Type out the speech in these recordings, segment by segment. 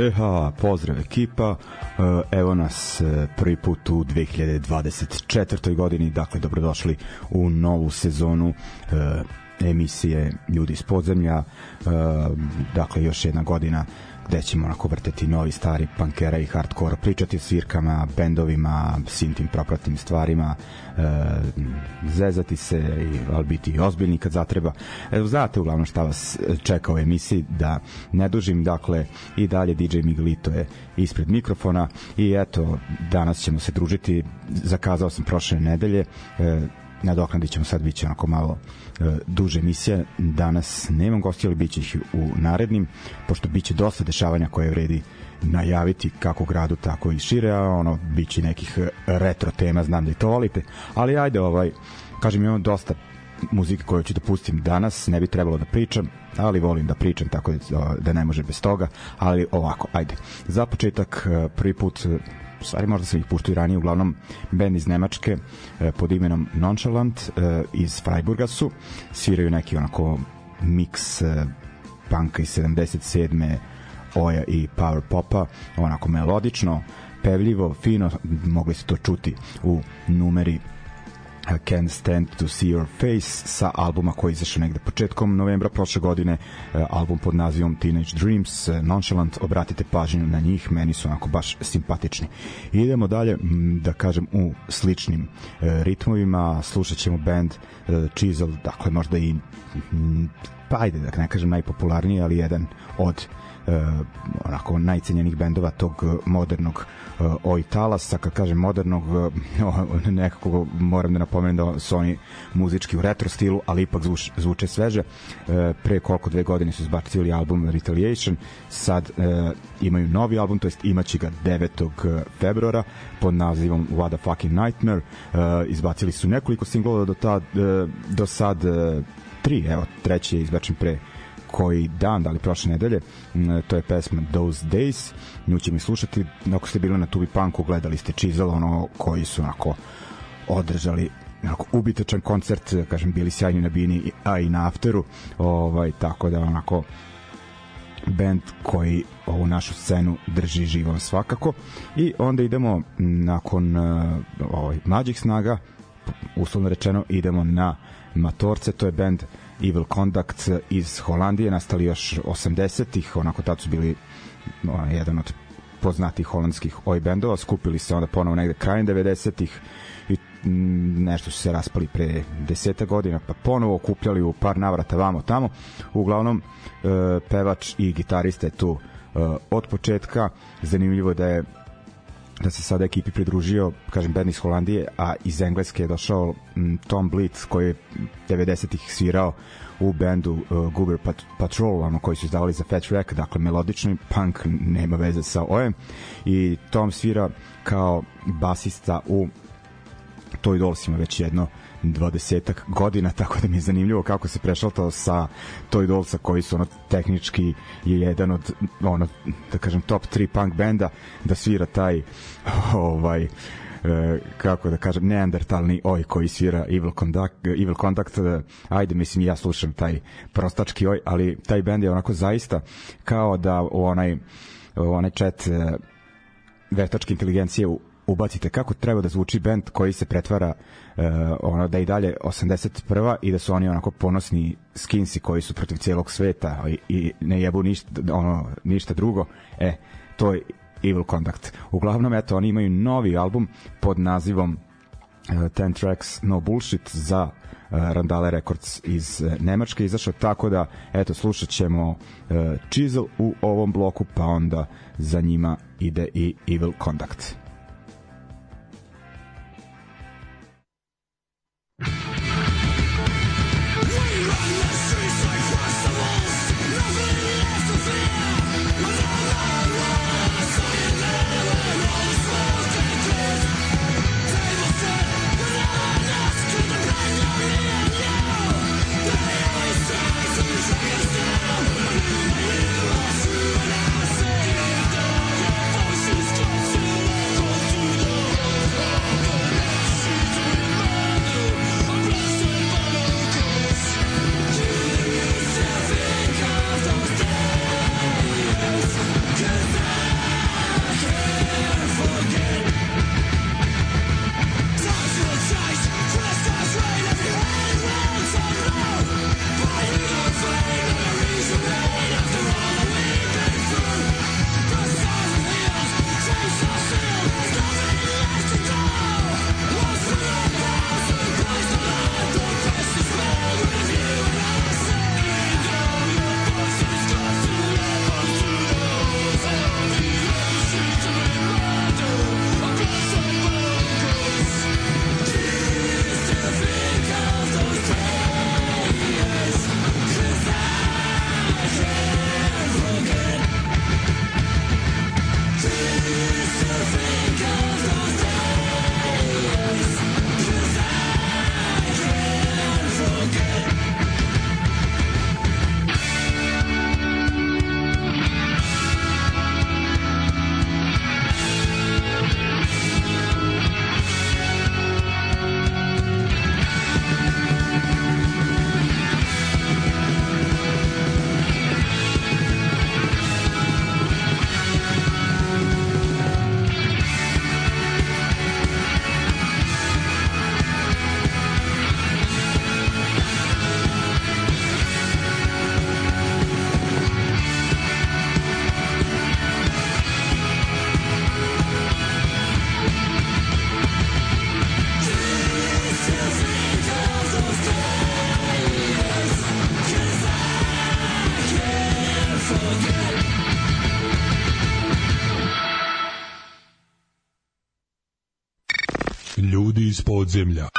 EH, pozdrav ekipa, e, evo nas e, prvi put u 2024. godini, dakle dobrodošli u novu sezonu e, emisije Ljudi iz podzemlja, dakle još jedna godina gde ćemo onako vrteti novi stari punkera i hardcore, pričati o svirkama, bendovima, svim tim propratnim stvarima, e, zezati se, ali biti ozbiljni kad zatreba. Evo, znate uglavnom šta vas čeka u emisiji, da ne dužim, dakle, i dalje DJ Miguelito je ispred mikrofona i eto, danas ćemo se družiti, zakazao sam prošle nedelje, e, nadoknadit ćemo sad, bit će onako malo e, duže emisije. Danas nemam gosti, ali bit će ih u narednim, pošto bit će dosta dešavanja koje vredi najaviti kako gradu, tako i šire, a ono, bit će nekih retro tema, znam da i to volite, ali ajde, ovaj, kažem, imam dosta muzike koju ću da pustim danas, ne bi trebalo da pričam, ali volim da pričam, tako da, da ne može bez toga, ali ovako, ajde. Za početak, e, prvi put stvari možda sam ih puštao i ranije, uglavnom band iz Nemačke e, pod imenom Nonchalant e, iz Freiburga su, sviraju neki onako miks e, panka iz 77. Oja i power popa, onako melodično, pevljivo, fino, mogli se to čuti u numeri Can't Stand to See Your Face sa albuma koji izašao negde početkom novembra prošle godine, e, album pod nazivom Teenage Dreams, e, Nonchalant, obratite pažnju na njih, meni su onako baš simpatični. idemo dalje, da kažem, u sličnim e, ritmovima, slušat ćemo band Chisel, dakle možda i pa ajde da ne kažem najpopularniji, ali jedan od uh, onako najcenjenih bendova tog modernog uh, oj talasa, kad kažem modernog uh, nekako moram da napomenem da su oni muzički u retro stilu, ali ipak zvuč, zvuče sveže uh, pre koliko dve godine su izbacili album Retaliation sad uh, imaju novi album, to jest imaće ga 9. februara pod nazivom What a Fucking Nightmare uh, izbacili su nekoliko singlova do, tad, uh, do sad uh, tri, evo, treći je izbačen pre koji dan, da li prošle nedelje, to je pesma Those Days, nju ćemo i slušati, ako ste bili na Tubi Punku, gledali ste Chisel, ono koji su onako održali onako ubitačan koncert, kažem, bili sjajni na Bini, a i na Afteru, ovaj, tako da onako band koji ovu našu scenu drži živom svakako. I onda idemo nakon uh, ovaj, mlađih snaga uslovno rečeno idemo na Matorce, to je band Evil Conduct iz Holandije, nastali još 80-ih, onako tad su bili ono, jedan od poznatih holandskih oj bendova, skupili se onda ponovo negde krajem 90-ih i mm, nešto su se raspali pre deseta godina, pa ponovo okupljali u par navrata vamo tamo. Uglavnom, e, pevač i gitarista je tu e, od početka. Zanimljivo da je da se sada ekipi pridružio, kažem, band iz Holandije, a iz Engleske je došao Tom Blitz, koji je 90-ih svirao u bendu uh, Goober Pat Patrol, ono koji su izdavali za Fat Wreck, dakle melodični punk nema veze sa ojem i Tom svira kao basista u Toy Dollsima već jedno 20 godina, tako da mi je zanimljivo kako se prešaltao sa Toy Dollsa koji su ono tehnički je jedan od ono da kažem top 3 punk benda da svira taj ovaj e, kako da kažem neandertalni oj koji svira Evil Conduct, Evil Conduct e, ajde mislim ja slušam taj prostački oj ali taj bend je onako zaista kao da u onaj u onaj chat e, veštačke inteligencije ubacite kako treba da zvuči bend koji se pretvara ono da i dalje 81. i da su oni onako ponosni skinsi koji su protiv cijelog sveta i, i ne jebu ništa ono ništa drugo. E, to je Evil Conduct. Uglavnom eto oni imaju novi album pod nazivom uh, 10 Tracks No Bullshit za uh, Randale Records iz Nemačke izašao tako da eto slušat ćemo Chisel u ovom bloku pa onda za njima ide i Evil Conduct. Iz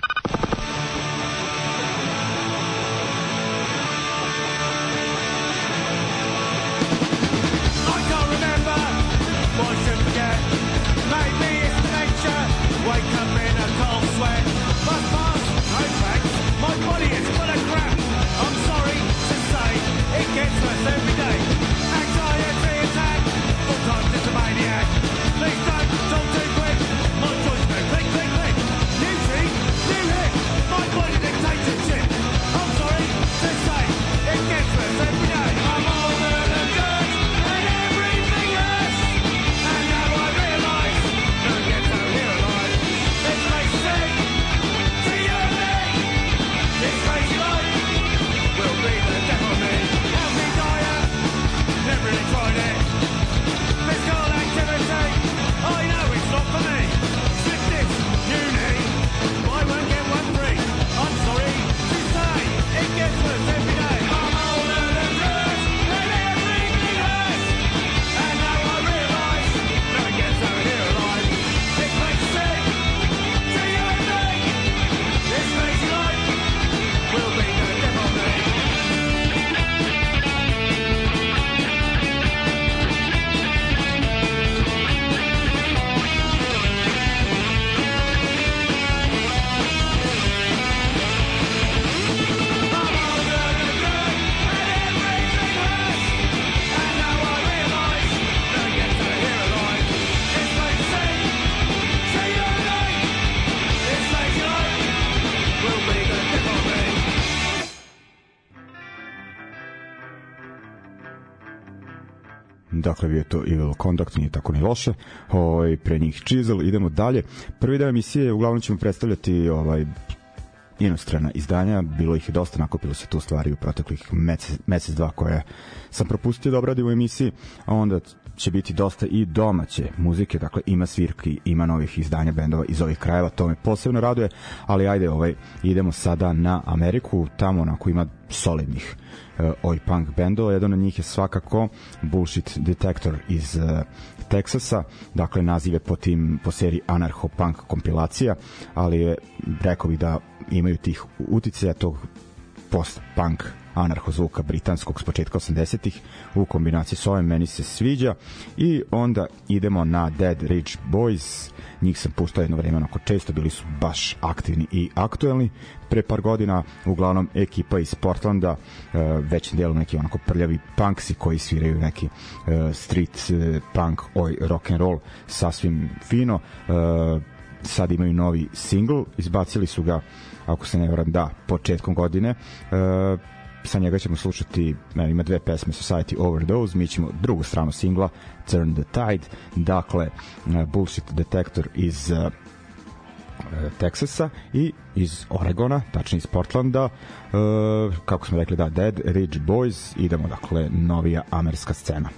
dakle bio to Evil Conduct, nije tako ni loše, ovaj, pre njih Chisel, idemo dalje. Prvi deo emisije uglavnom ćemo predstavljati ovaj, inostrana izdanja, bilo ih je dosta, nakopilo se tu stvari u proteklih mesec, mesec dva koje sam propustio da obradim u emisiji, a onda će biti dosta i domaće muzike, dakle ima svirki, ima novih izdanja bendova iz ovih krajeva, to me posebno raduje, ali ajde, ovaj, idemo sada na Ameriku, tamo onako ima solidnih uh, oj punk bendova, jedan od njih je svakako Bullshit Detector iz uh, Teksasa, dakle nazive po tim po seriji Anarcho Punk kompilacija, ali je rekao bih da imaju tih uticaja tog post-punk anarhozvuka britanskog s početka 80-ih u kombinaciji s ovim meni se sviđa. I onda idemo na Dead Ridge Boys. Njih sam puštao jedno vreme onako često bili su baš aktivni i aktuelni. Pre par godina uglavnom ekipa iz Portlanda uh, većim delom neki onako prljavi punksi koji sviraju neki uh, street uh, punk oj rock and roll sasvim fino. Sad imaju novi single izbacili su ga ako se ne varam da početkom godine sa njega ćemo slušati, ima dve pesme Society Overdose, mi ćemo drugu stranu singla Turn the Tide, dakle Bullshit Detector iz uh, Teksasa i iz Oregona, tačnije iz Portlanda, uh, kako smo rekli da, Dead Ridge Boys, idemo dakle novija amerska scena.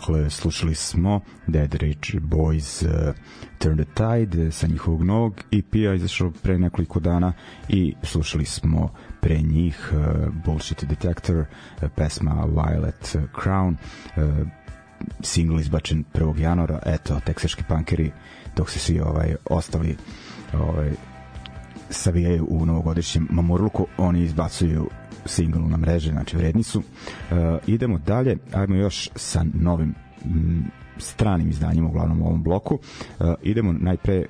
Dakle, slušali smo Dead Rich Boys uh, Turn the Tide sa njihovog novog EP-a izašao pre nekoliko dana i slušali smo pre njih uh, Bullshit Detector, uh, pesma Violet Crown, uh, single izbačen 1. januara, eto, teksaški punkeri dok se svi ovaj ostali ovaj savijaju u novogodišnjem mamurluku, oni izbacuju single na mreže, znači vredni su. Uh, idemo dalje, ajmo još sa novim m, stranim izdanjima uglavnom u ovom bloku. Uh, idemo najpre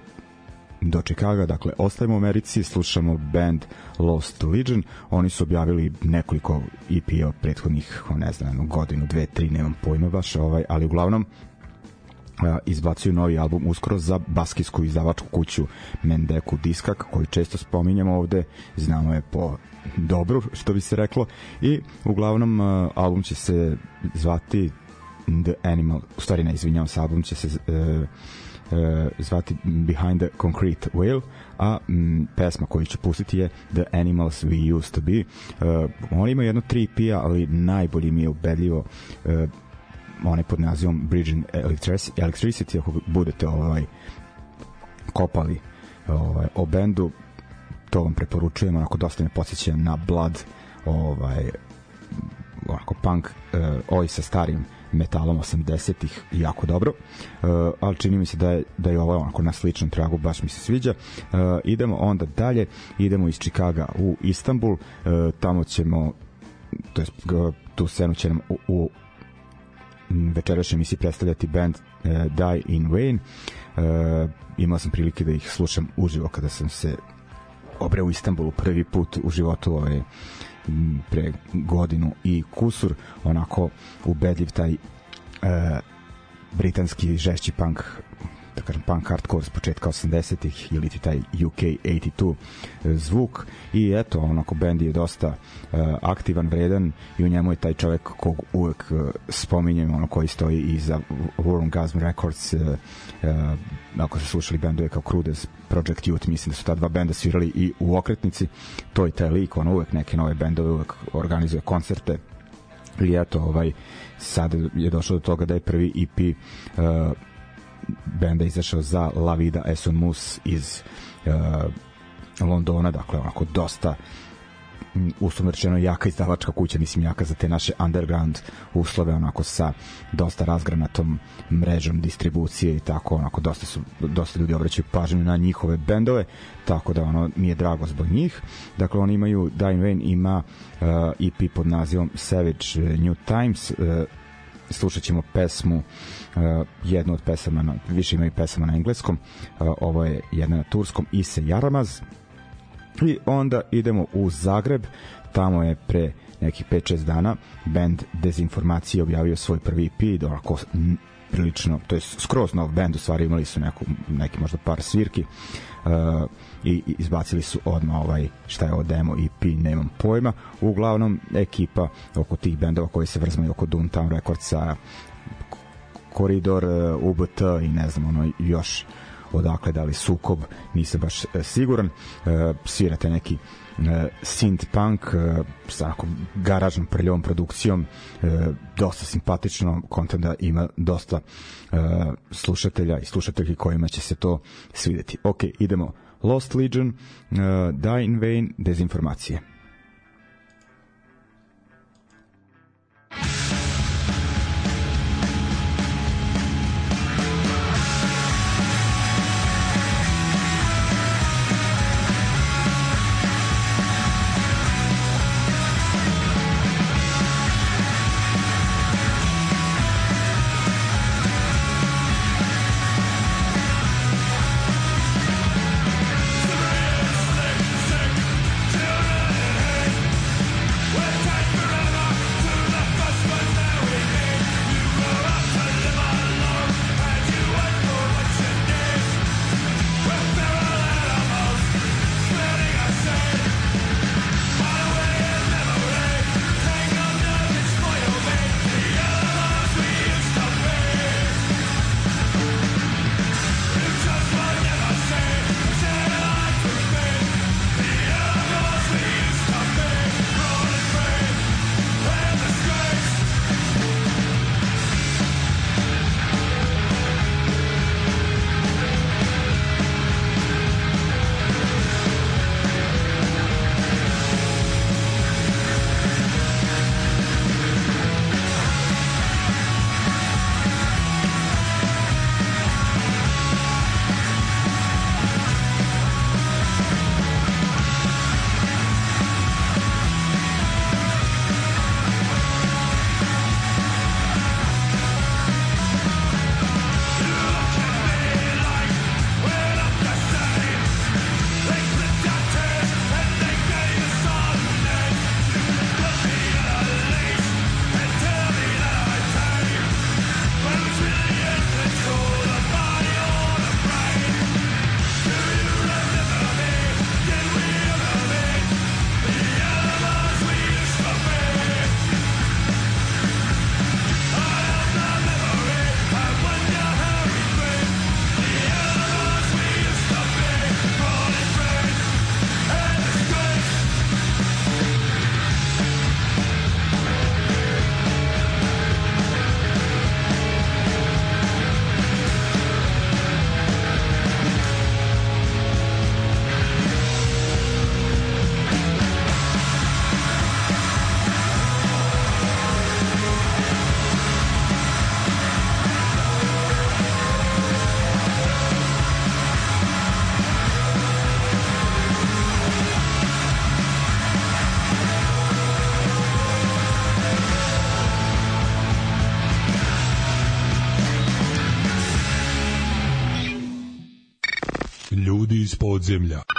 do Chicago, dakle ostajemo u Americi, slušamo band Lost Legion, oni su objavili nekoliko EP-a prethodnih, ne znam, godinu, dve, tri, nemam pojma baš, ovaj, ali uglavnom izbacuju novi album uskoro za baskijsku izdavačku kuću Mendeku Diskak koju često spominjamo ovde znamo je po dobru što bi se reklo i uglavnom album će se zvati The Animal u stvari ne izvinjavam se album će se uh, uh, zvati Behind the Concrete Whale a m, pesma koju ću pustiti je The Animals We Used to Be. Uh, oni imaju jedno 3 EP-a ali najbolji mi je ubedljivo onaj pod nazivom Bridging Electricity, ako budete ovaj kopali ovaj, o bendu, to vam preporučujem, onako dosta me podsjeća na Blood, ovaj, onako punk, uh, oj sa starim metalom 80-ih jako dobro, uh, ali čini mi se da je, da je ovo onako na sličnom tragu, baš mi se sviđa. Uh, idemo onda dalje, idemo iz Čikaga u Istanbul, uh, tamo ćemo to jest tu scenu će nam u, u večerašnje emisiji predstavljati band uh, Die in Vain. Uh, imao sam prilike da ih slušam uživo kada sam se obreo u Istanbulu prvi put u životu ovaj, pre godinu i kusur onako ubedljiv taj uh, britanski žešći punk da kažem punk hardcore s početka 80-ih ili ti taj UK 82 zvuk. I eto onako bend je dosta uh, aktivan, vredan i u njemu je taj čovek kog uvek uh, spominjem ono koji stoji iza Warm Records uh, uh, ako ste slušali bendove kao Crudes, Project Youth mislim da su ta dva benda svirali i u okretnici. To je taj lik, on uvek neke nove bendove uvek organizuje koncerte. I eto ovaj sad je došlo do toga da je prvi EP uh, benda izašao za La Vida Eson Mus iz uh, Londona, dakle onako dosta uslovno rečeno jaka izdavačka kuća, mislim jaka za te naše underground uslove, onako sa dosta razgranatom mrežom distribucije i tako, onako dosta su dosta ljudi obraćaju pažnju na njihove bendove, tako da ono mi je drago zbog njih. Dakle oni imaju Dying Rain ima uh, EP pod nazivom Savage New Times, uh, slušat ćemo pesmu uh, jednu od pesama na, više imaju pesama na engleskom uh, ovo je jedna na turskom Ise Jaramaz. I onda idemo u Zagreb tamo je pre nekih 5-6 dana band Dezinformacije objavio svoj prvi EP onako prilično, to je skroz nov band u stvari imali su neku, neki možda par svirki uh, i, izbacili su odmah ovaj šta je ovo demo EP nemam pojma. Uglavnom ekipa oko tih bendova koji se vrzmaju oko Downtown Recordsa Koridor, uh, UBT i ne znam ono još odakle da li sukob nisam baš uh, siguran. Uh, svirate neki uh, synth punk uh, sa onako garažnom prljovom produkcijom uh, dosta simpatično kontent da ima dosta slušatelja i slušatelji kojima će se to svideti ok, idemo Lost Legion, Die in Vain, dezinformacije. Ljudi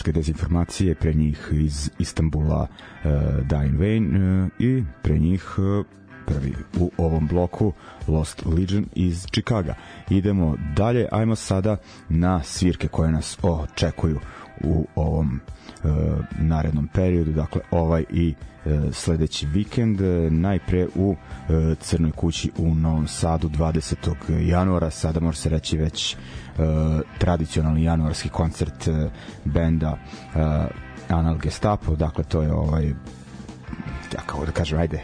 zagrebačke dezinformacije, pre njih iz Istambula uh, Dying Vain uh, i pre njih uh, prvi u ovom bloku Lost Legion iz Chicaga. Idemo dalje, ajmo sada na svirke koje nas očekuju u ovom uh, narednom periodu, dakle ovaj i uh, sledeći vikend, uh, najpre u uh, Crnoj kući u Novom Sadu 20. januara, sada može se reći već tradicionalni januarski koncert uh, benda uh, Anal Gestapo, dakle to je ovaj ja kao da kažem, ajde,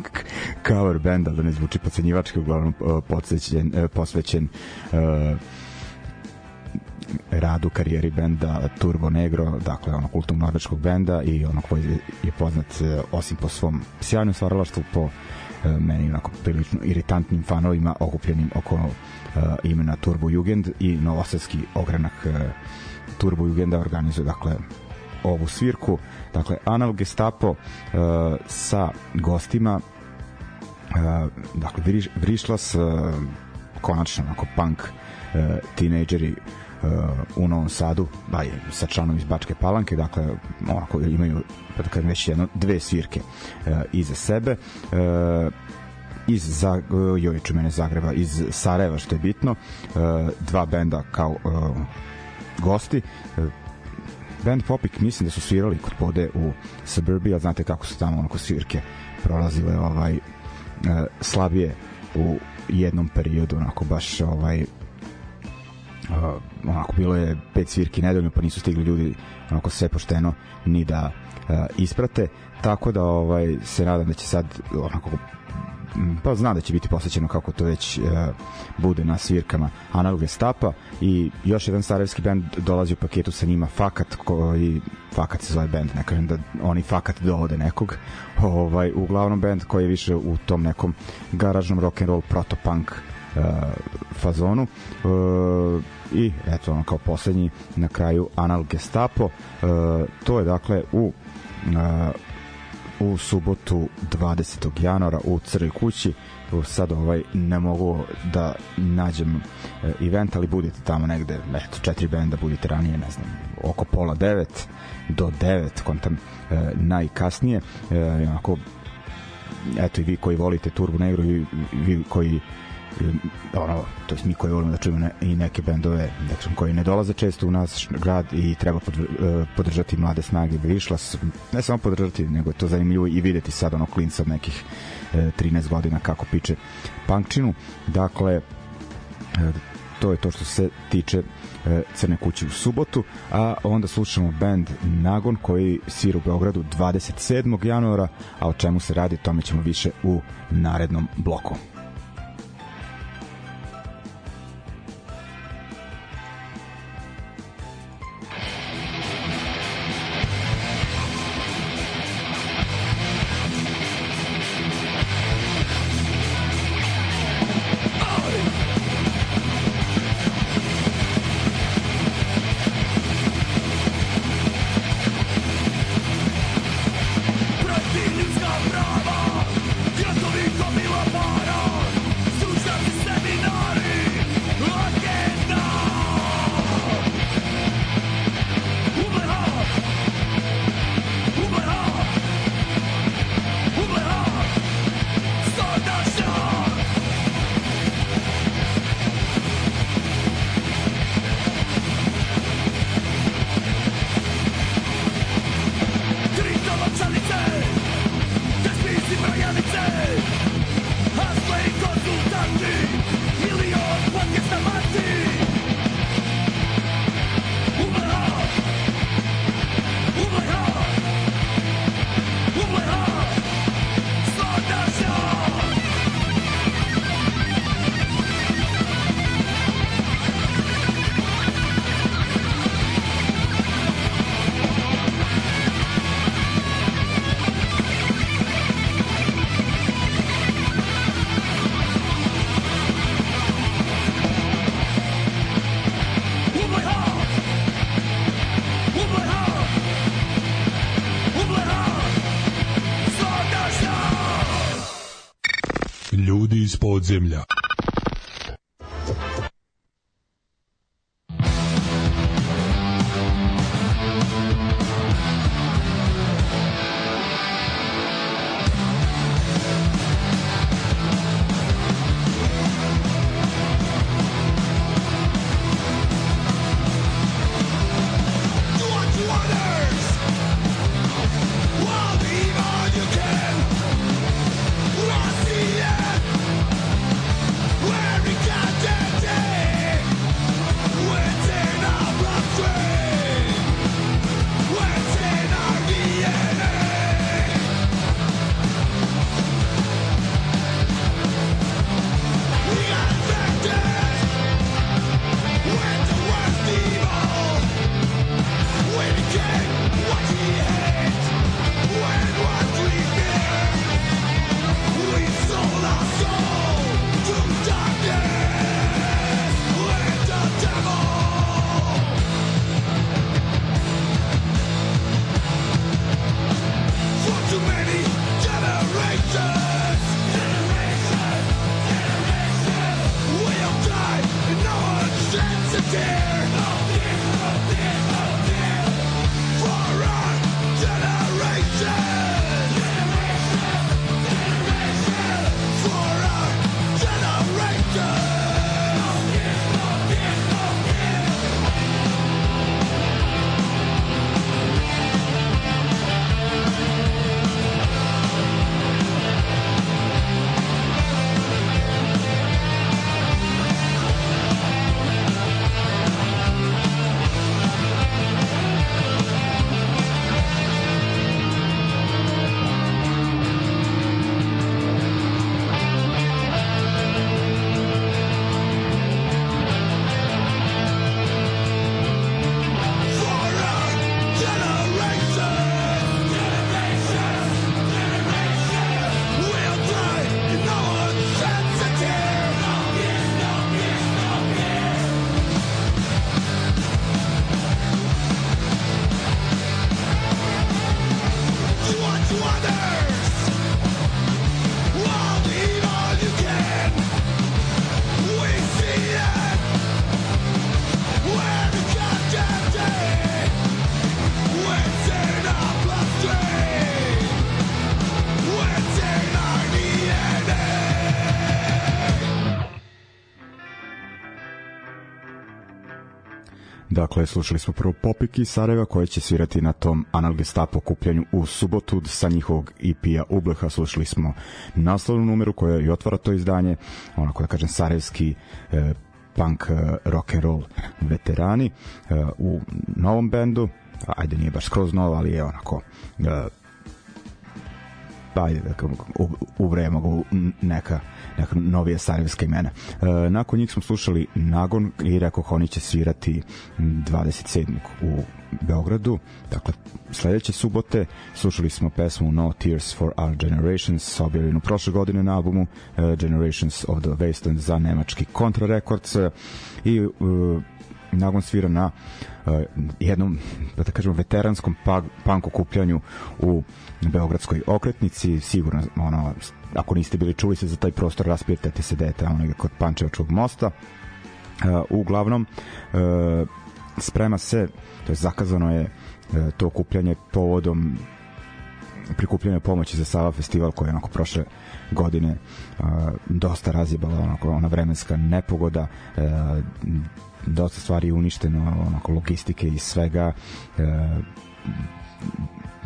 cover band, da ne zvuči pocenjivački, uglavnom uh, podsvećen, uh, posvećen uh, radu karijeri benda Turbo Negro, dakle ono kultnog norveškog benda i ono koji je poznat e, osim po svom sjajnom stvaralaštvu po e, meni onako prilično iritantnim fanovima okupljenim oko uh, imena Turbo Jugend i novosadski ogranak uh, Turbo Jugenda organizuje dakle ovu svirku. Dakle Anal Gestapo sa gostima dakle Vrišlas konačno onako punk uh, tinejdžeri u Novom Sadu, aj, sa članom iz Bačke Palanke, dakle, onako imaju, pa da kažem, već jedno, dve svirke uh, iza sebe. Uh, iz za joj mene Zagreba iz Sarajeva što je bitno uh, dva benda kao uh, gosti uh, band Popik mislim da su svirali kod pode u Suburbia znate kako su tamo onako svirke prolazile ovaj uh, slabije u jednom periodu onako baš ovaj uh, onako bilo je pet svirki nedeljno pa nisu stigli ljudi onako sve pošteno ni da uh, isprate. Tako da ovaj se nadam da će sad onako pa zna da će biti posvećeno kako to već uh, bude na svirkama Analog Gestapa i još jedan sarajevski band dolazi u paketu sa njima Fakat koji Fakat se zove band, ne kažem da oni Fakat dovode nekog. Ovaj, uglavnom band koji je više u tom nekom garažnom rock and roll protopunk uh, fazonu. Uh, i eto ono kao poslednji na kraju Anal Gestapo. Uh, to je dakle u u subotu 20. januara u Crnoj kući. Sad ovaj ne mogu da nađem e, event, ali budete tamo negde, eto, četiri benda, budete ranije, ne znam, oko pola devet do devet, kontam e, najkasnije, e, onako, eto i vi koji volite Turbo Negro i vi koji ono, to jest mi koji volimo da čujemo ne, i neke bendove dakle, koji ne dolaze često u naš grad i treba pod, uh, podržati mlade snage Višla, ne samo podržati nego to zanimljivo i videti sad ono klinca od nekih e, 13 godina kako piče punkčinu dakle uh, to je to što se tiče Crne kuće u subotu, a onda slušamo band Nagon koji svira u Beogradu 27. januara, a o čemu se radi, tome ćemo više u narednom bloku. Podzemlja. Dakle, slušali smo prvo Popik iz Sarajeva koje će svirati na tom Analgestapo okupljanju u subotu sa njihovog EP-a Ubleha. Slušali smo naslovnu numeru koja i otvara to izdanje, onako da kažem sarajevski e, punk e, rock and roll veterani e, u novom bendu. Ajde, nije baš skroz novo, ali je onako e, ajde, da u, u neka neka novije sarajevska imena. E, nakon njih smo slušali Nagon i rekao oni će svirati 27. u Beogradu. Dakle, sledeće subote slušali smo pesmu No Tears for Our Generations objavljenu prošle godine na albumu uh, Generations of the Wasteland za nemački Contra Records i uh, Nagon svira na uh, jednom, da kažemo, veteranskom punk okupljanju u Beogradskoj okretnici, sigurno ono, ako niste bili čuli se za taj prostor, raspitajte se da je tamo negde kod Pančevačkog mosta. Uh, uglavnom, uh, sprema se, to je zakazano je uh, to okupljanje povodom prikupljanja pomoći za Sava festival koji je onako prošle godine uh, dosta razjebala onako ona vremenska nepogoda uh, dosta stvari uništeno onako logistike i svega uh,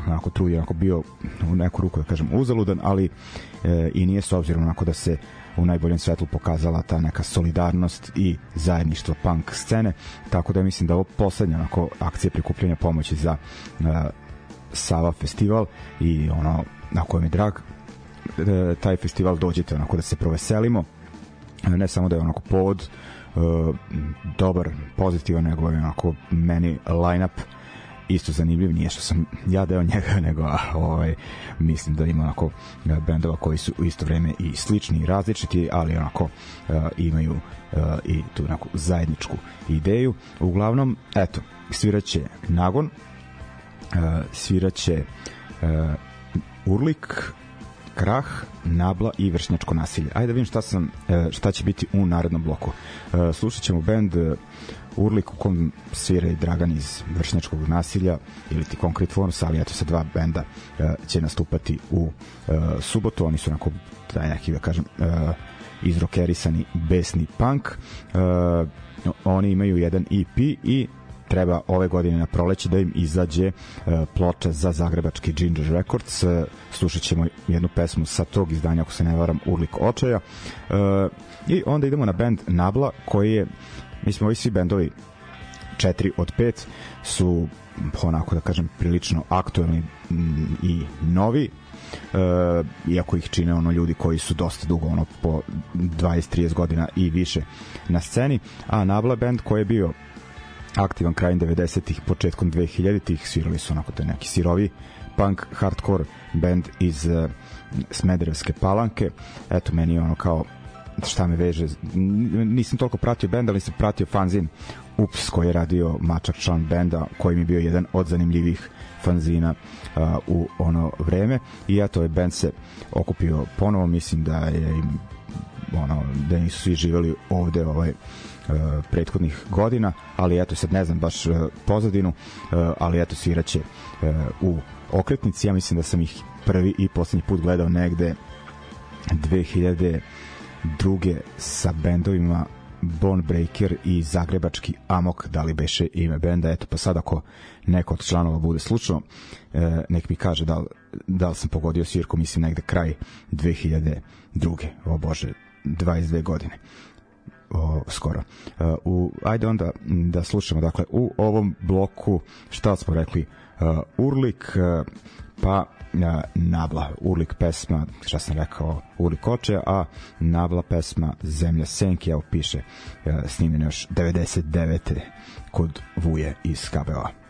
onako trud je onako bio u neku ruku da kažem uzaludan, ali e, i nije s obzirom onako da se u najboljem svetlu pokazala ta neka solidarnost i zajedništvo punk scene, tako da mislim da ovo poslednja onako akcija prikupljanja pomoći za e, Sava festival i ono na kojem je drag e, taj festival dođete onako da se proveselimo ne samo da je onako povod e, dobar, pozitivan nego onako meni line-up isto zanimljiv, nije što sam ja deo njega, nego ovaj, mislim da ima onako bendova koji su u isto vreme i slični i različiti, ali onako uh, imaju uh, i tu onako zajedničku ideju. Uglavnom, eto, sviraće Nagon, uh, sviraće uh, Urlik, Krah, Nabla i Vršnjačko nasilje. Ajde da vidim šta, sam, šta će biti u narednom bloku. Slušat ćemo bend Urlik u kom svira i Dragan iz vršnjačkog nasilja ili ti Concrete Forms, ali eto sa dva benda će nastupati u subotu, oni su onako taj neki da kažem izrokerisani besni punk oni imaju jedan EP i treba ove godine na proleće da im izađe uh, ploča za zagrebački Ginger Records. Uh, slušat ćemo jednu pesmu sa tog izdanja, ako se ne varam, Urlik očaja. Uh, I onda idemo na band Nabla, koji je mislim ovi svi bendovi 4 od 5 su onako da kažem prilično aktuelni mm, i novi e, iako ih čine ono ljudi koji su dosta dugo ono po 20-30 godina i više na sceni a Nabla band koji je bio aktivan krajem 90-ih, početkom 2000-ih svirali su onako te neki sirovi punk hardcore band iz uh, Smederevske palanke. Eto meni je ono kao šta me veže nisam toliko pratio bend ali sam pratio fanzin. Ups koji je radio Mačak član benda koji mi je bio jedan od zanimljivih fanzina uh, u ono vreme. I eto je bend se okupio ponovo. Mislim da je im ono da nisu svi živeli ovde ovaj prethodnih godina ali eto sad ne znam baš uh, pozadinu uh, ali eto sviraće u okretnici. Ja mislim da sam ih prvi i poslednji put gledao negde 2000 druge sa bendovima Bone Breaker i Zagrebački Amok, da li beše ime benda, eto pa sad ako neko od članova bude slučajno, e, nek mi kaže da, da li sam pogodio svirku, mislim negde kraj 2002. O Bože, 22 godine o, skoro. Uh, u, ajde onda da slušamo, dakle, u ovom bloku, šta smo rekli, uh, Urlik, uh, pa Nabla, Urlik pesma, šta sam rekao, Urlik oče, a Nabla pesma Zemlja Senki, evo piše, snimljeno još 99. kod Vuje iz KBO-a.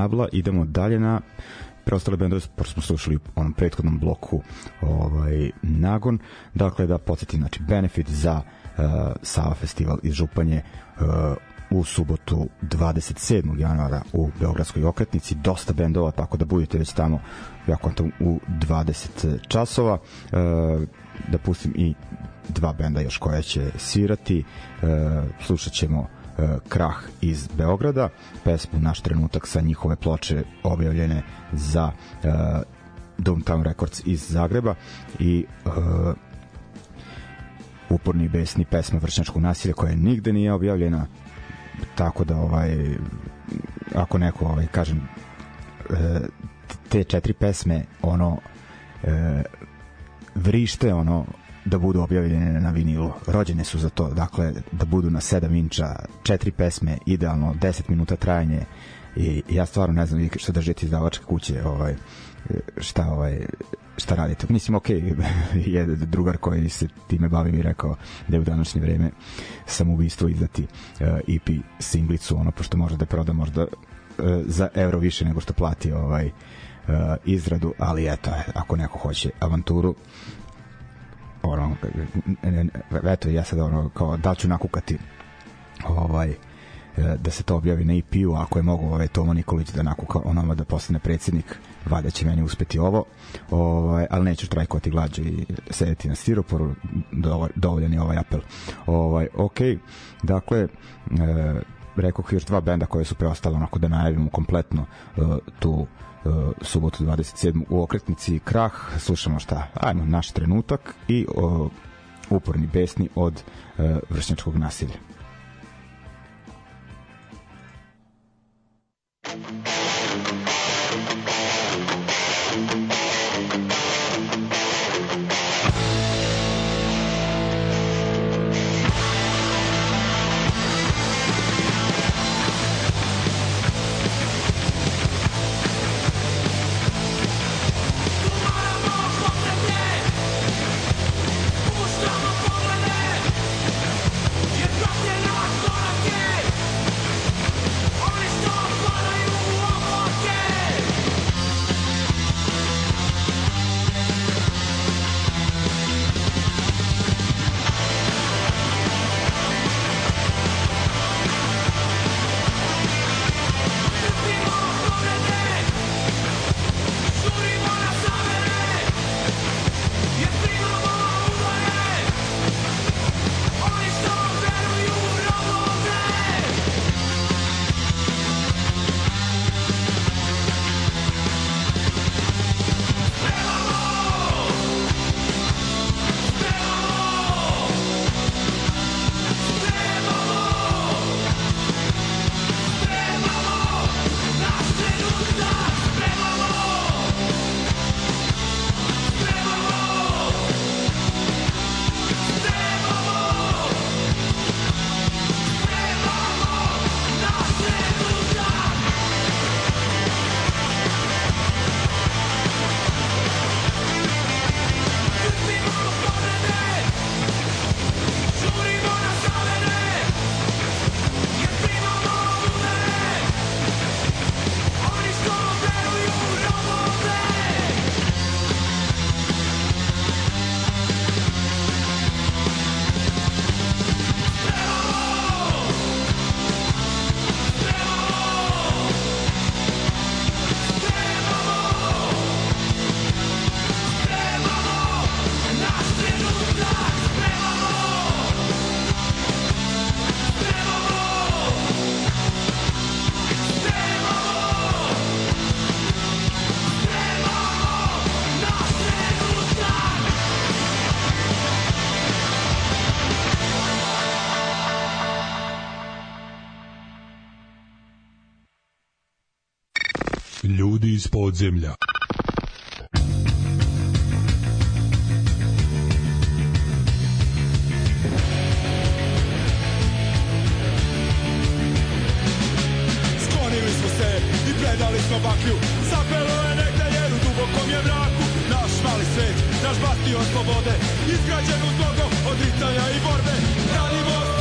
Nabla idemo dalje na preostale bendove pošto smo slušali u onom prethodnom bloku ovaj Nagon. Dakle da podsjetim znači Benefit za uh, Sava festival iz Županje uh, u subotu 27. januara u Beogradskoj okretnici. Dosta bendova tako da budete već tamo ja kontam u 20 časova. Uh, da pustim i dva benda još koja će svirati. Uh, slušat ćemo Krah iz Beograda. Pesmu Naš trenutak sa njihove ploče objavljene za uh, Downtown Records iz Zagreba. I uh, uporni besni pesma vršnjačkog nasilja koja nigde nije objavljena. Tako da ovaj ako neko ovaj kažem te četiri pesme ono e, vrište ono da budu objavljene na vinilu. Rođene su za to, dakle, da budu na 7 inča, četiri pesme, idealno, 10 minuta trajanje i ja stvarno ne znam što držite izdavačke kuće, ovaj, šta ovaj šta radite. Mislim, ok, je drugar koji se time bavi mi rekao da je u današnje vreme samoubistvo izdati uh, EP singlicu, ono, pošto može da proda možda uh, za evro više nego što plati ovaj uh, izradu, ali eto, ako neko hoće avanturu, ono, eto, ja sad ono, kao, da ću nakukati ovaj, da se to objavi na EP-u, ako je mogu ovaj Tomo Nikolić da nakuka onoma da postane predsednik, valjda će meni uspeti ovo, ovaj, ali neću štrajkovati glađu i sedeti na stiroporu, dovoljan je ovaj apel. Ovaj, ok, dakle, e, rekao još dva benda koje su preostale onako da najavimo kompletno e, tu uh, subotu 27. u okretnici Krah, slušamo šta, ajmo, naš trenutak i uh, uporni besni od uh, vršnjačkog nasilja. iz podzemlja. Sklonili smo se i predali smo baklju. Zapelo je negde jer u dubokom je mraku. Naš mali svet na naš bastion slobode. Izgrađen uz mnogo odricanja i borbe. Gradimo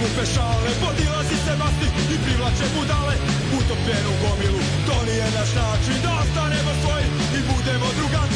glupe šale Podilazi se masti i privlače budale Utopljenu gomilu, to nije naš način Da ostanemo svoji i budemo drugačiji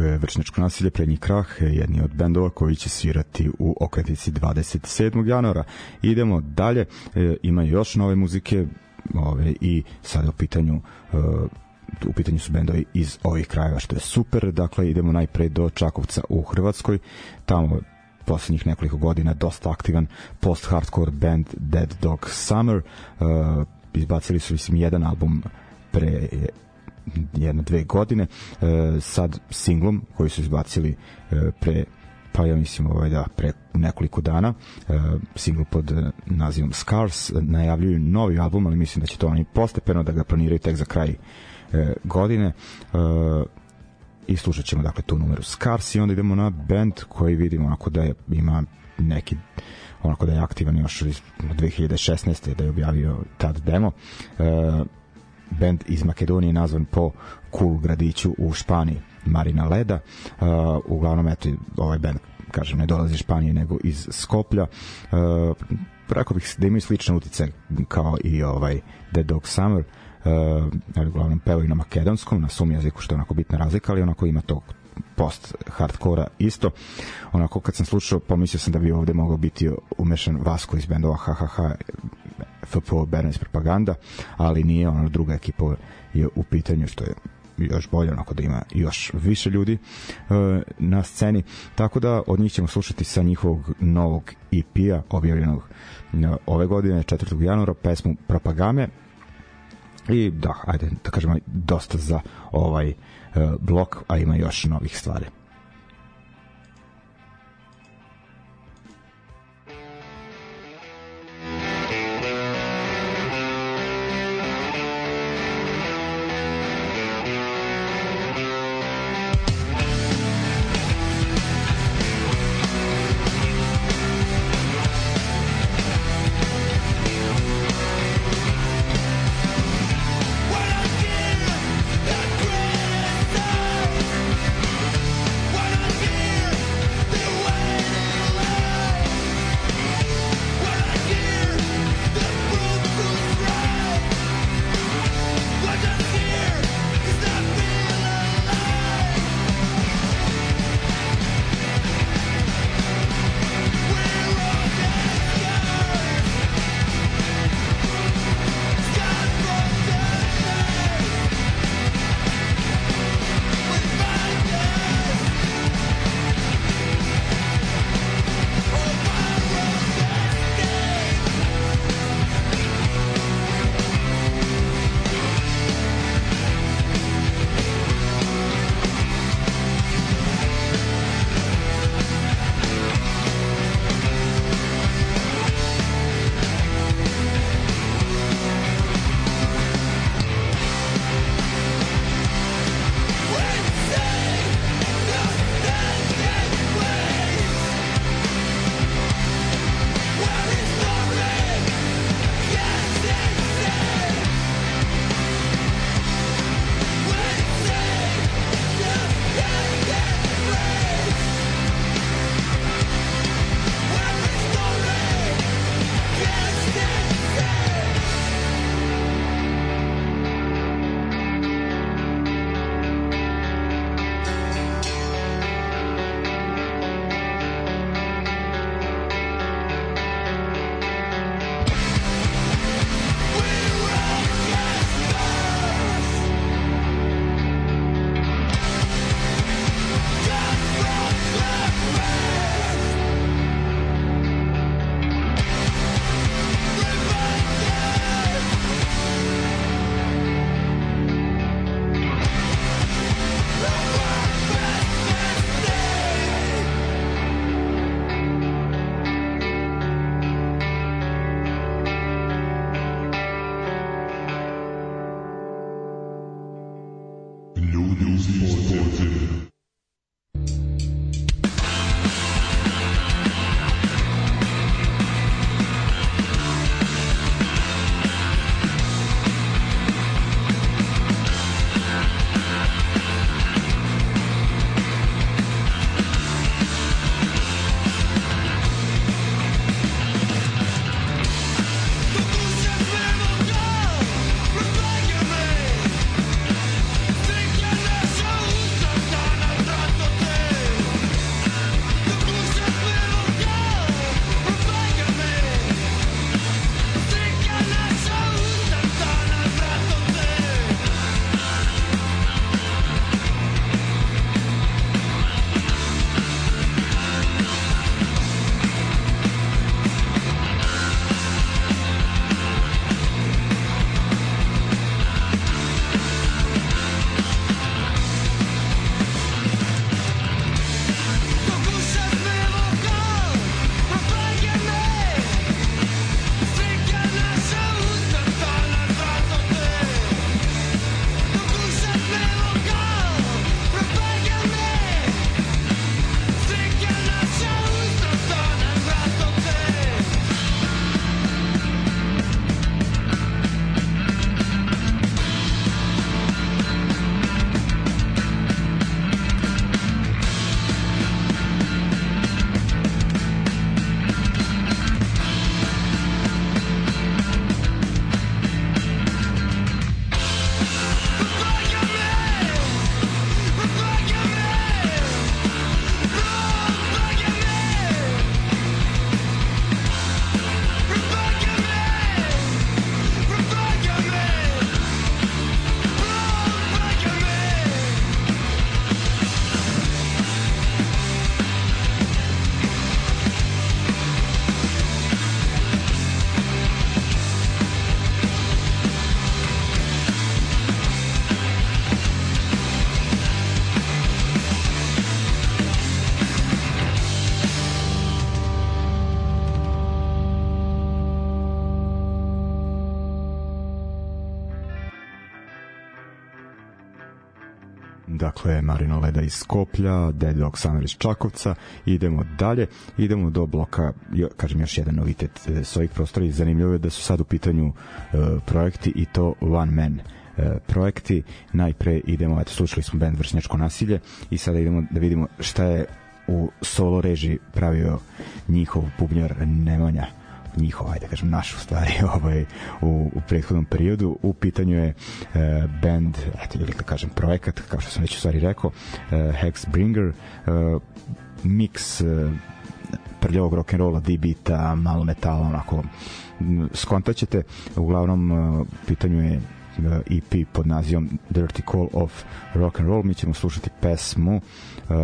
Dakle, Vršnečko nasilje, prednji krah, jedni od bendova koji će svirati u okretnici 27. januara. Idemo dalje, e, ima još nove muzike ove, i sada u pitanju e, u pitanju su bendovi iz ovih krajeva, što je super. Dakle, idemo najpre do Čakovca u Hrvatskoj. Tamo poslednjih nekoliko godina dosta aktivan post-hardcore band Dead Dog Summer. Uh, izbacili su, mislim, jedan album pre jedno dve godine uh, sad singlom koji su izbacili uh, pre pa ja mislim ovaj da pre nekoliko dana uh, singl pod uh, nazivom Scars najavljuju novi album ali mislim da će to oni postepeno da ga planiraju tek za kraj uh, godine uh, i slušat ćemo dakle tu numeru Scars i onda idemo na band koji vidimo onako da je, ima neki onako da je aktivan još iz 2016. da je objavio tad demo uh, band iz Makedonije nazvan po cool gradiću u Španiji Marina Leda. Uh, uglavnom eto ovaj band kažem ne dolazi iz Španije nego iz Skoplja. Uh, rekao bih da imaju slične utice kao i ovaj The Dog Summer. Uh, uglavnom pevaju na makedonskom na svom jeziku što je onako bitna razlika ali onako ima tog post hardkora isto. Onako kad sam slušao pomislio sam da bi ovde mogao biti umešan Vasko iz bendova HHH FPO Bernays Propaganda, ali nije, ono druga ekipa je u pitanju što je još bolje, onako da ima još više ljudi uh, na sceni, tako da od njih ćemo slušati sa njihovog novog EP-a objavljenog uh, ove godine 4. januara pesmu Propagame i da, ajde da kažemo dosta za ovaj blok, a ima još novih stvari. Dakle Marino Leda iz Skoplja, Dog Summer iz Čakovca, idemo dalje, idemo do bloka, kažem još jedan novitet e, s ovih prostora i zanimljivo je da su sad u pitanju e, projekti i to One Man e, projekti. Najpre idemo, eto, slušali smo band Vršnjačko nasilje i sada idemo da vidimo šta je u solo režiji pravio njihov bubnjar Nemanja njihov, ajde kažem, naš u stvari ovaj, u, u prethodnom periodu. U pitanju je uh, band, eto, ili da kažem projekat, kao što sam već u stvari rekao, uh, Hexbringer, uh, mix uh, prljavog rock'n'rolla, D-beata, malo metala, onako, skontaćete, uglavnom uh, pitanju je EP pod nazivom Dirty Call of Rock and Roll. Mi ćemo slušati pesmu uh,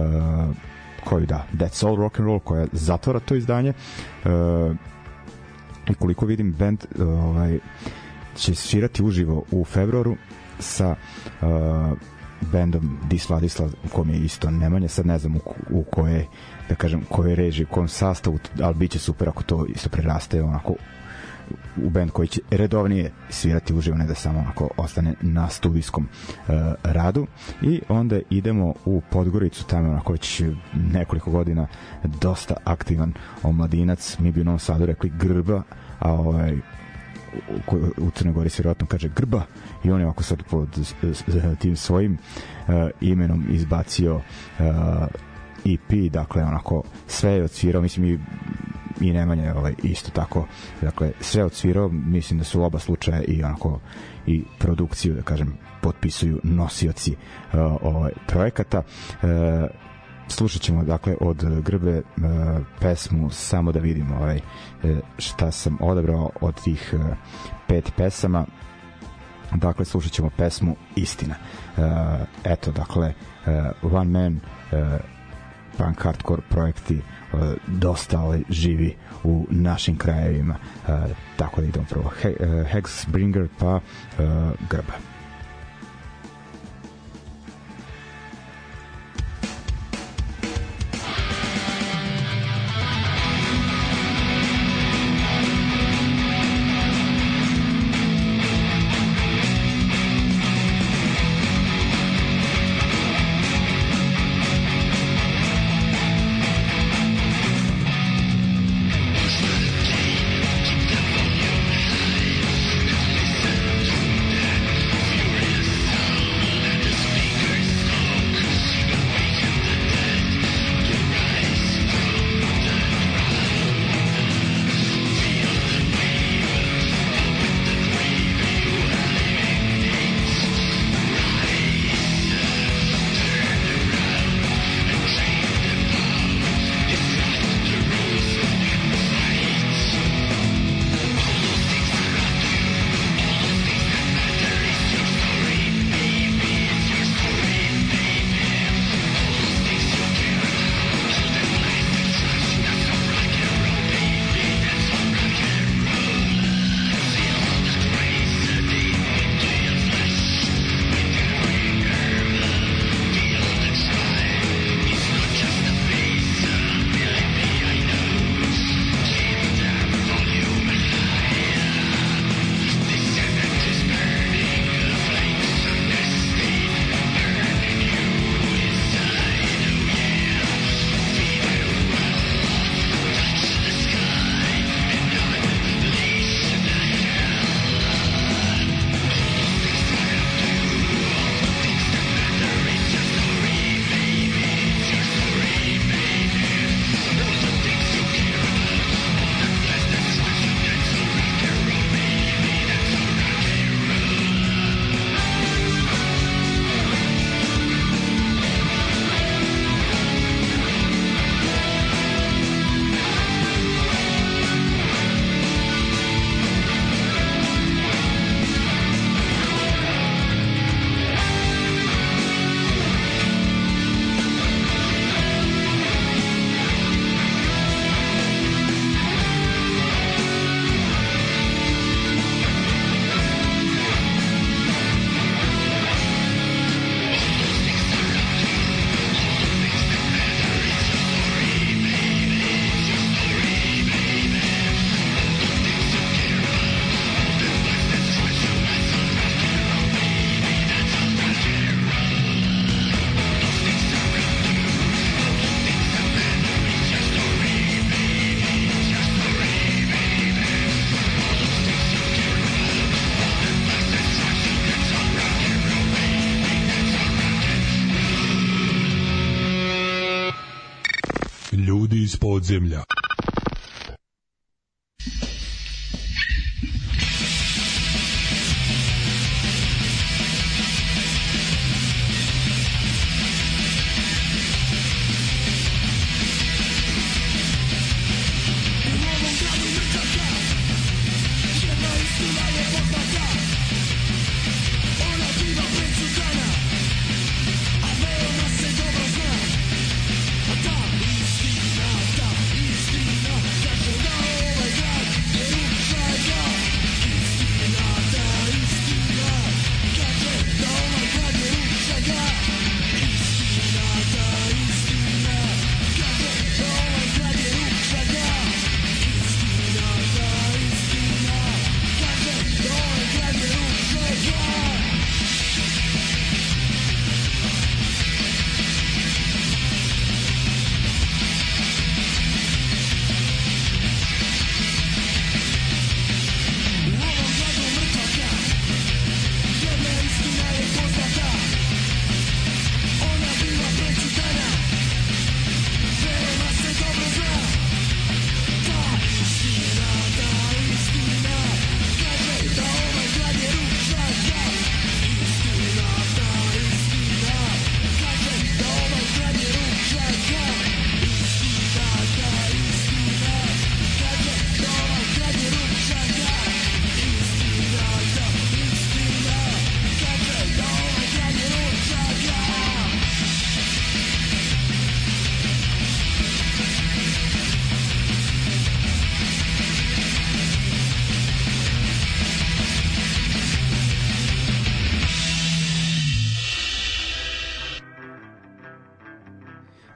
koju da, That's All Rock and Roll koja zatvara to izdanje. Uh, i koliko vidim band ovaj će svirati uživo u februaru sa uh, bendom Dis Vladislav u kom je isto Nemanja, sad ne znam u, u koje da kažem koje reži, u kom sastavu ali bit će super ako to isto preraste onako u band koji će redovnije svirati uživo, ne da samo onako ostane na studijskom uh, radu. I onda idemo u Podgoricu, tamo onako već nekoliko godina dosta aktivan omladinac, mi bi u Novom Sadu rekli grba, a ovaj u, u Crnoj Gori se vjerojatno kaže grba i on je ovako sad pod tim svojim uh, imenom izbacio uh, EP, dakle onako sve je odsvirao, mislim i i Nemanja ovaj, isto tako dakle sve odsvirao, mislim da su oba slučaja i onako i produkciju da kažem potpisuju nosioci uh, ovaj, projekata. Uh, slušat ćemo dakle od Grbe uh, pesmu samo da vidimo ovaj, šta sam odabrao od tih uh, pet pesama. Dakle slušat ćemo pesmu Istina. Uh, eto dakle uh, One Man uh, punk hardcore projekti uh, dosta ovaj, živi u našim krajevima. Uh, tako da idemo prvo. He, uh, Hexbringer pa Grba Ljudi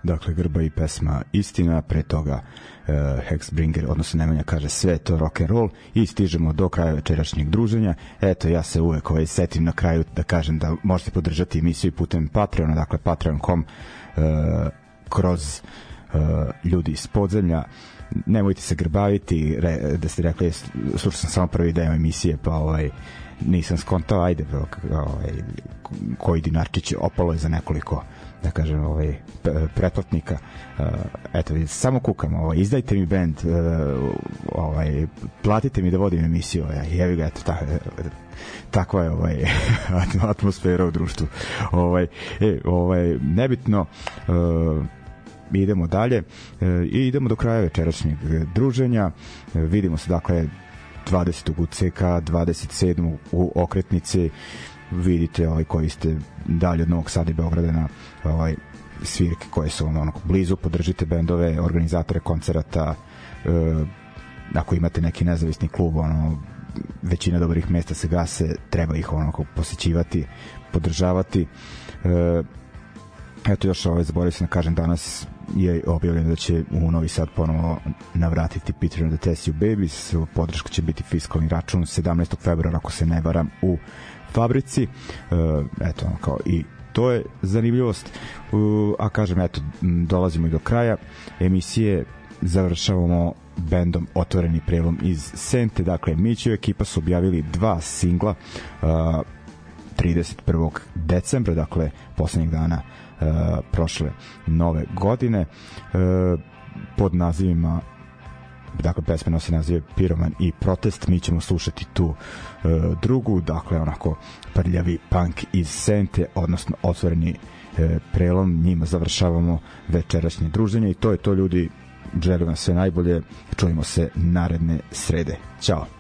dakle Grba i pesma Istina, pre toga uh, Hexbringer, odnosno Nemanja kaže sve to rock and roll i stižemo do kraja večerašnjeg druženja. Eto, ja se uvek ovaj, setim na kraju da kažem da možete podržati emisiju putem Patreona, dakle patreon.com uh, kroz uh, ljudi iz podzemlja nemojte se grbaviti re, da ste rekli slušao sam samo prvi deo emisije pa ovaj nisam skontao ajde ovaj, koji dinarčić opalo je za nekoliko da kažem, ovaj, pretplatnika. Uh, eto, samo kukam, ovaj, izdajte mi bend, uh, ovaj, platite mi da vodim emisiju, ja, jevi ga, eto, ta, takva je ovaj atmosfera u društvu. Ovaj, e, ovaj, nebitno, uh, idemo dalje i idemo do kraja večerašnjeg druženja. Vidimo se dakle 20. u CK, 27. u okretnici vidite ovaj koji ste dalje od Novog Sada i Beograda na ovaj svirke koje su ono, onako blizu, podržite bendove, organizatore koncerata, e, ako imate neki nezavisni klub, ono, većina dobrih mesta se gase, treba ih onako posećivati, podržavati. E, eto još ovaj, zaboravio sam da kažem, danas je objavljeno da će u Novi Sad ponovo navratiti Peter and the Test You Babies, podrška će biti fiskalni račun 17. februara, ako se ne varam, u fabrici. Uh, eto, kao i to je zanimljivost. A kažem, eto, dolazimo i do kraja emisije, završavamo bendom Otvoreni prelom iz Sente. Dakle, Mićev ekipa su objavili dva singla uh, 31. decembra, dakle, poslednjeg dana uh, prošle nove godine pod nazivima dakle pesma se naziva Piroman i Protest. Mi ćemo slušati tu uh, drugu dakle onako prljavi punk iz Sente odnosno otvoreni uh, prelom. Njima završavamo večerašnje druženje i to je to ljudi. Želim vam sve najbolje. Čujemo se naredne srede. Ćao